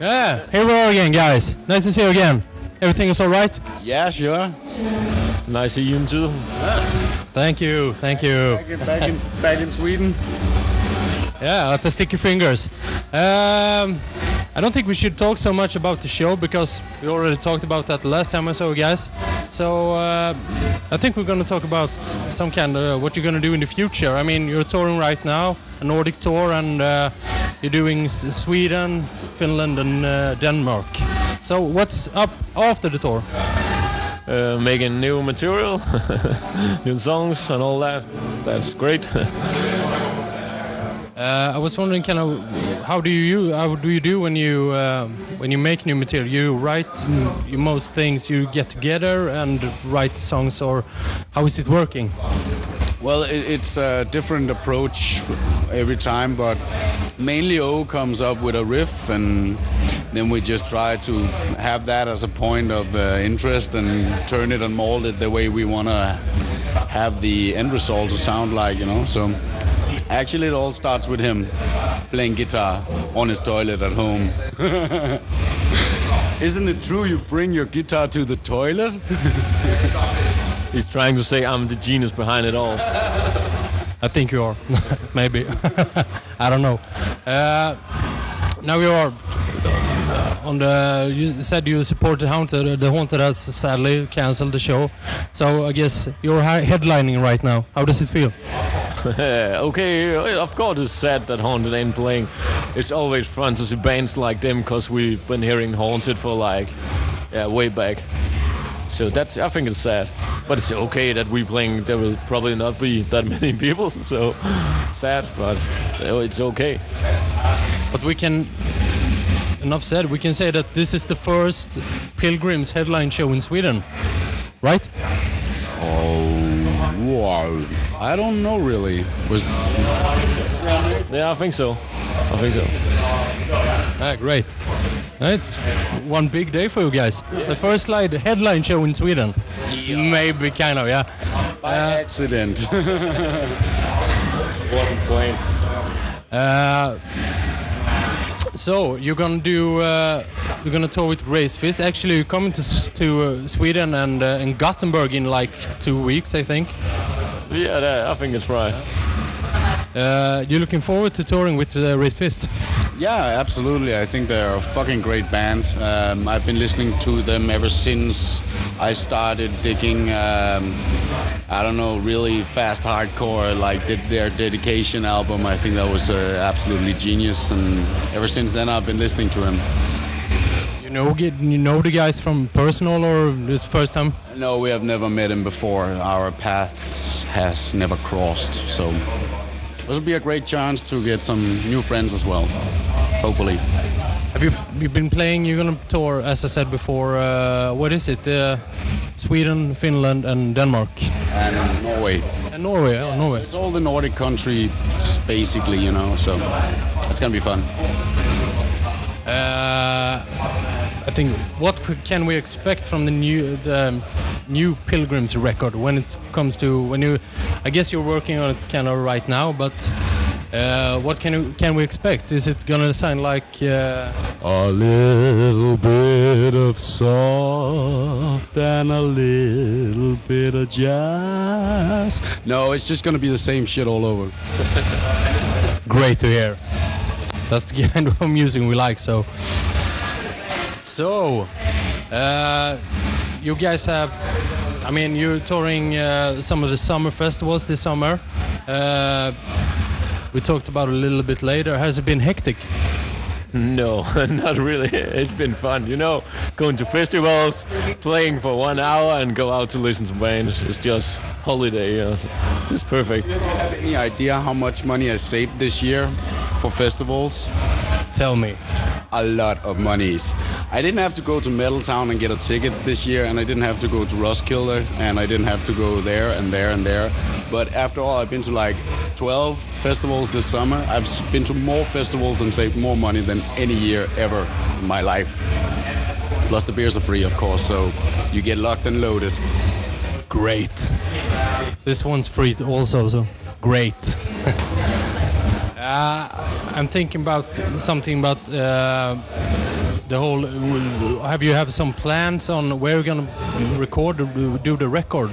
Yeah, here we are again, guys. Nice to see you again. Everything is all right? Yeah, sure. Nice to see you too. Thank you, thank you. Back in, back in, back in Sweden. Yeah, at the sticky fingers. Um, I don't think we should talk so much about the show because we already talked about that the last time I saw you guys. So uh, I think we're going to talk about some kind of what you're going to do in the future. I mean, you're touring right now, a Nordic tour, and uh, you're doing Sweden, Finland, and uh, Denmark. So what's up after the tour? Uh, making new material, new songs, and all that. That's great. Uh, I was wondering, kind of, how do you how do you do when you uh, when you make new material? You write you most things. You get together and write songs, or how is it working? Well, it, it's a different approach every time, but mainly O comes up with a riff, and then we just try to have that as a point of uh, interest and turn it and mold it the way we want to have the end result to sound like, you know. So actually, it all starts with him playing guitar on his toilet at home. Isn't it true you bring your guitar to the toilet? He's trying to say I'm the genius behind it all. I think you are, maybe. I don't know. Uh, now you are on the. You said you support the haunted. The haunted has sadly canceled the show, so I guess you're headlining right now. How does it feel? okay, of course it's sad that Haunted ain't playing. It's always fun to see bands like them because we've been hearing Haunted for like, yeah, way back. So that's I think it's sad, but it's okay that we're playing. There will probably not be that many people, so sad, but it's okay. But we can. Enough said. We can say that this is the first Pilgrims headline show in Sweden, right? Oh, wow. I don't know really. Was Yeah, I think so. I think so. Ah, great. It's one big day for you guys. The first slide headline show in Sweden. Maybe kind of, yeah. by accident. It Wasn't planned. Uh, so you're gonna do uh, you're gonna tour with Raised Fist. Actually, you're coming to to uh, Sweden and uh, in Gothenburg in like two weeks, I think. Yeah, I think it's right. Uh, you're looking forward to touring with uh, Raised Fist. Yeah, absolutely. I think they're a fucking great band. Um, I've been listening to them ever since I started digging. Um, I don't know, really fast hardcore. Like did their dedication album. I think that was uh, absolutely genius. And ever since then, I've been listening to them. You know, get, you know the guys from personal or this first time? No, we have never met him before. Our paths has never crossed. So this will be a great chance to get some new friends as well. Hopefully. Have you you've been playing? You're gonna tour, as I said before. Uh, what is it? Uh, Sweden, Finland, and Denmark, And Norway. and Norway. oh, Norway. It's all the Nordic countries, basically, you know. So it's gonna be fun. Uh, I think what can we expect from the new the new Pilgrims record when it comes to when you? I guess you're working on it kind of right now, but uh, what can you, can we expect? Is it gonna sound like? Uh, A little bit of soft and a little bit of jazz. No, it's just gonna be the same shit all over. great to hear. That's the kind of music we like. So, so uh, you guys have. I mean, you're touring uh, some of the summer festivals this summer. We talked about a little bit later. Has it been hectic? No, not really. It's been fun, you know, going to festivals, playing for one hour, and go out to listen to bands. It's just holiday. You know, it's perfect. Any idea how much money I saved this year for festivals? Tell me. A lot of monies. I didn't have to go to Metal Town and get a ticket this year, and I didn't have to go to Roskilde, and I didn't have to go there and there and there. But after all, I've been to like 12 festivals this summer. I've been to more festivals and saved more money than any year ever in my life. Plus, the beers are free, of course, so you get locked and loaded. Great. This one's free also, so great. uh, I'm thinking about something about uh, the whole. Have you have some plans on where you're gonna record, do the record?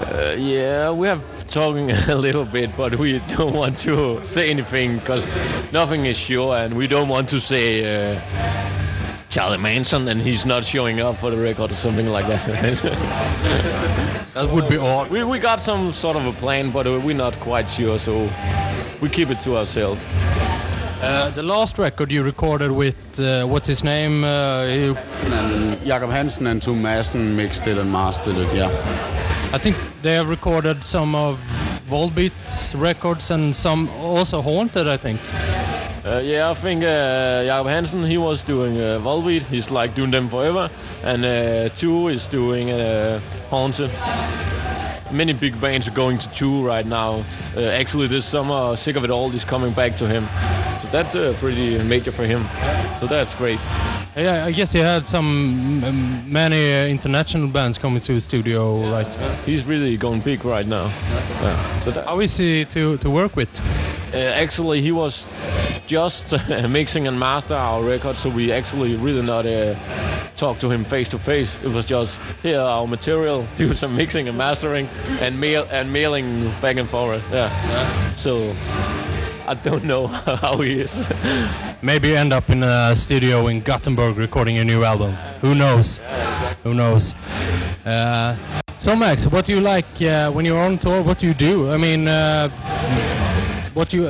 Uh, yeah, we have talking a little bit, but we don't want to say anything because nothing is sure, and we don't want to say uh, Charlie Manson and he's not showing up for the record or something like that. That would be odd. we, we got some sort of a plan, but uh, we're not quite sure, so we keep it to ourselves. Uh, the last record you recorded with uh, what's his name? Uh, he- And Jacob Hansen and Tue Madsen mixed it and mastered it, yeah. I think they have recorded some of Volbeat's records and some also Haunted. I think. Uh, yeah, I think uh, Jacob Hansen, he was doing uh, Volbeat. He's like doing them forever. And uh, Tue is doing uh, Haunted. Many big bands are going to Tue right now. Uh, actually, this summer, Sick of It All is coming back to him. So that's uh, pretty major for him. So that's great. Yeah, I guess he had some um, many uh, international bands coming to the studio, right? He's really going big right now. Yeah. So that, How is he to, to work with? Uh, actually, he was just uh, mixing and master our record, so we actually really not uh, talk to him face to face. It was just here our material, do some mixing and mastering, and mail and mailing back and forward. Yeah. So I don't know how he is. Maybe you end up in a studio in Gothenburg recording a new album. Who knows? Who knows? Uh, so Max, what do you like uh, when you're on tour? What do you do? I mean, uh, what do you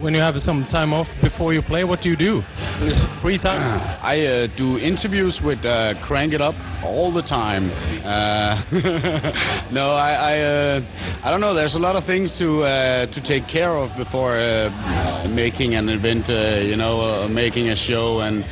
when you have some time off before you play? What do you do? It's free time. I uh, do interviews with uh, Crank It Up all the time. Uh, no, I I, uh, I don't know. There's a lot of things to uh, to take care of before uh, making an event. You know, making a show and.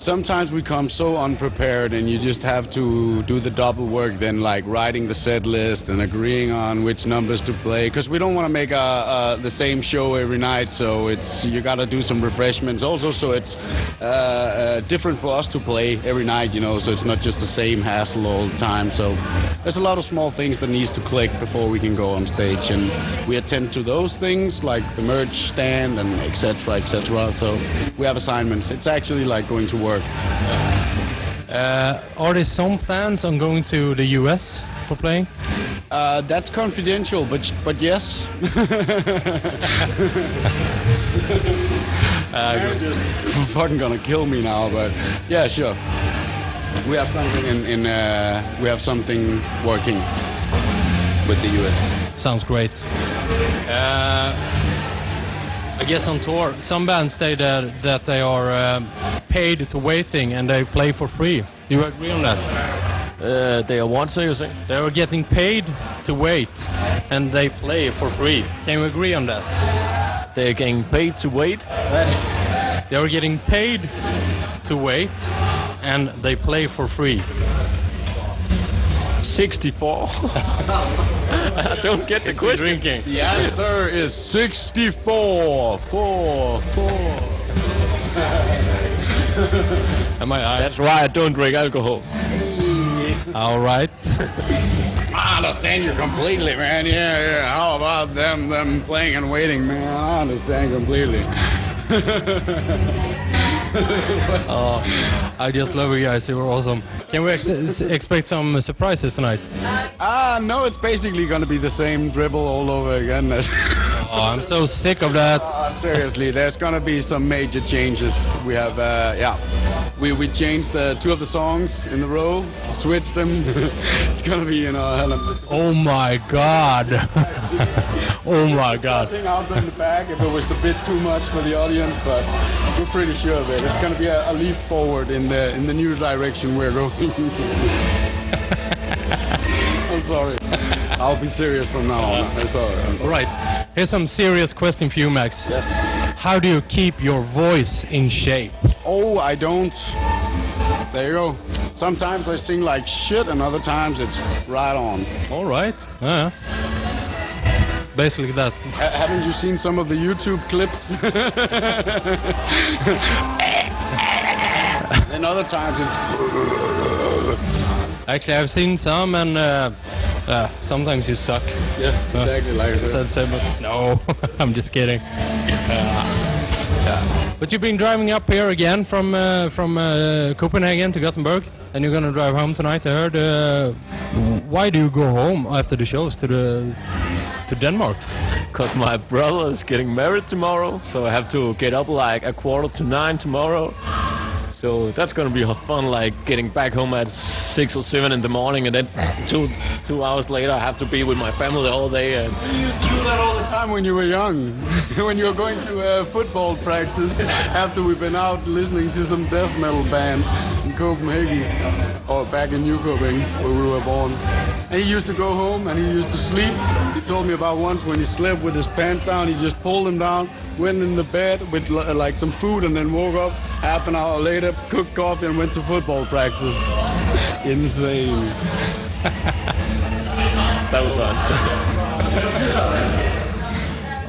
Sometimes we come so unprepared, and you just have to do the double work. Then, like writing the set list and agreeing on which numbers to play, because we don't want to make a, a, the same show every night. So it's you got to do some refreshments also. So it's uh, uh, different for us to play every night, you know. So it's not just the same hassle all the time. So there's a lot of small things that needs to click before we can go on stage, and we attend to those things like the merch stand and etc. etc. So we have assignments. It's actually like going to work. Uh, are there some plans on going to the US for playing? Uh, that's confidential, but but yes. They're just f- fucking gonna kill me now, but yeah, sure. We have something in, in uh, we have something working with the US. Sounds great. Uh, I guess on tour, some bands say that, that they are um, paid to waiting and they play for free. Do you agree on that? Uh, they are what, so you say? They are getting paid to wait and they play for free. Can you agree on that? They are getting paid to wait. They are getting paid to wait and they play for free. 64. I don't get the question. Drinking. The answer is 64. Four, four. Am I? I That's why I don't drink alcohol. all right. I understand you completely, man. Yeah, yeah. How about them, them playing and waiting, man? I understand completely. I just love you guys. You were awesome. Can we ex- expect some surprises tonight? Ah, no, it's basically gonna be the same dribble all over again. Oh, I'm so sick of that. Uh, seriously, there's gonna be some major changes. We have, uh, yeah, we we changed the two of the songs in the row, switched them. it's gonna be, you know, hell of Oh my god. oh my god. discussing out in the back if it was a bit too much for the audience, but we're pretty sure of it. It's gonna be a, a leap forward in the in the new direction we're going. Sorry. I'll be serious from now on. I'm sorry. I'm sorry. Right. Here's some serious question for you, Max. Yes. How do you keep your voice in shape? Oh, I don't. There you go. Sometimes I sing like shit, and other times it's right on. All right. Yeah. Basically that. Ha- haven't you seen some of the YouTube clips? and other times it's. Actually, I've seen some, and uh, uh, sometimes you suck. Yeah, exactly like I said. Said so, but no, I'm just kidding. Uh, But you've been driving up here again from uh, from uh, Copenhagen to Gothenburg, and you're gonna drive home tonight. I heard. Uh, why do you go home after the shows to the to Denmark? Because my brother is getting married tomorrow, so I have to get up like a quarter to nine tomorrow. So that's gonna be fun, like getting back home at six or seven in the morning, and then two two hours later I have to be with my family all day. And You used to do that all the time when you were young. when you were going to uh, football practice after we've been out listening to some death metal band Copenhagen or back in Nykøbing where we were born. And he used to go home and he used to sleep. He told me about once when he slept with his pants down, he just pulled them down, went in the bed with like some food, and then woke up half an hour later, cooked coffee, and went to football practice. Insane. that was fun.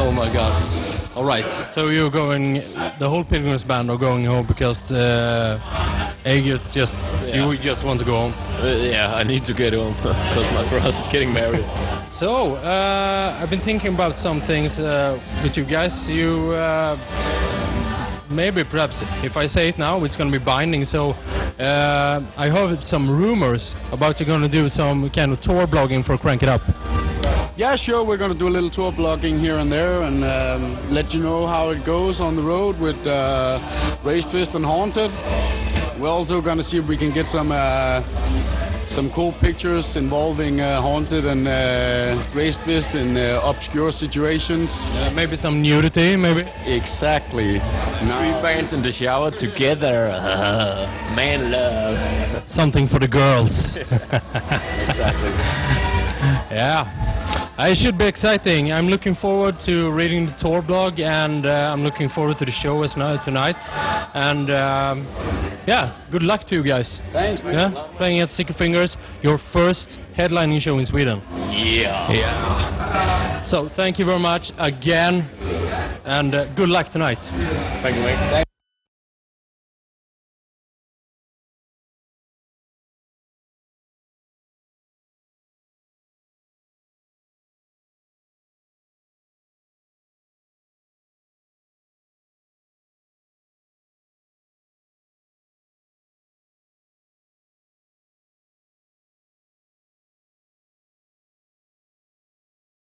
Oh my God! All right, so you're going. The whole Pilgrims band are going home because uh, Aegis just you just want to go home. Uh, yeah, I need to get home because my brother's getting married. So, uh, I've been thinking about some things uh, with you guys. You uh, maybe, perhaps, if I say it now, it's going to be binding. So, uh, I heard some rumors about you're going to do some kind of tour blogging for Crank It Up. Yeah, sure. We're going to do a little tour blogging here and there and um, let you know how it goes on the road with uh, Raised Fist and Haunted. We're also going to see if we can get some uh, some cool pictures involving uh, Haunted and uh, Raised Fist in uh, obscure situations. Uh, maybe some nudity, maybe. Exactly. Three Now, bands in the shower together. man love. Something for the girls. Exactly. Yeah. It should be exciting. I'm looking forward to reading the tour blog, and uh, I'm looking forward to the show as no- tonight. And um, yeah, good luck to you guys. thanks, man. Yeah, playing at Sticky Fingers, your first headlining show in Sweden. Yeah. Yeah. So thank you very much again, and uh, good luck tonight. Thank you, mate.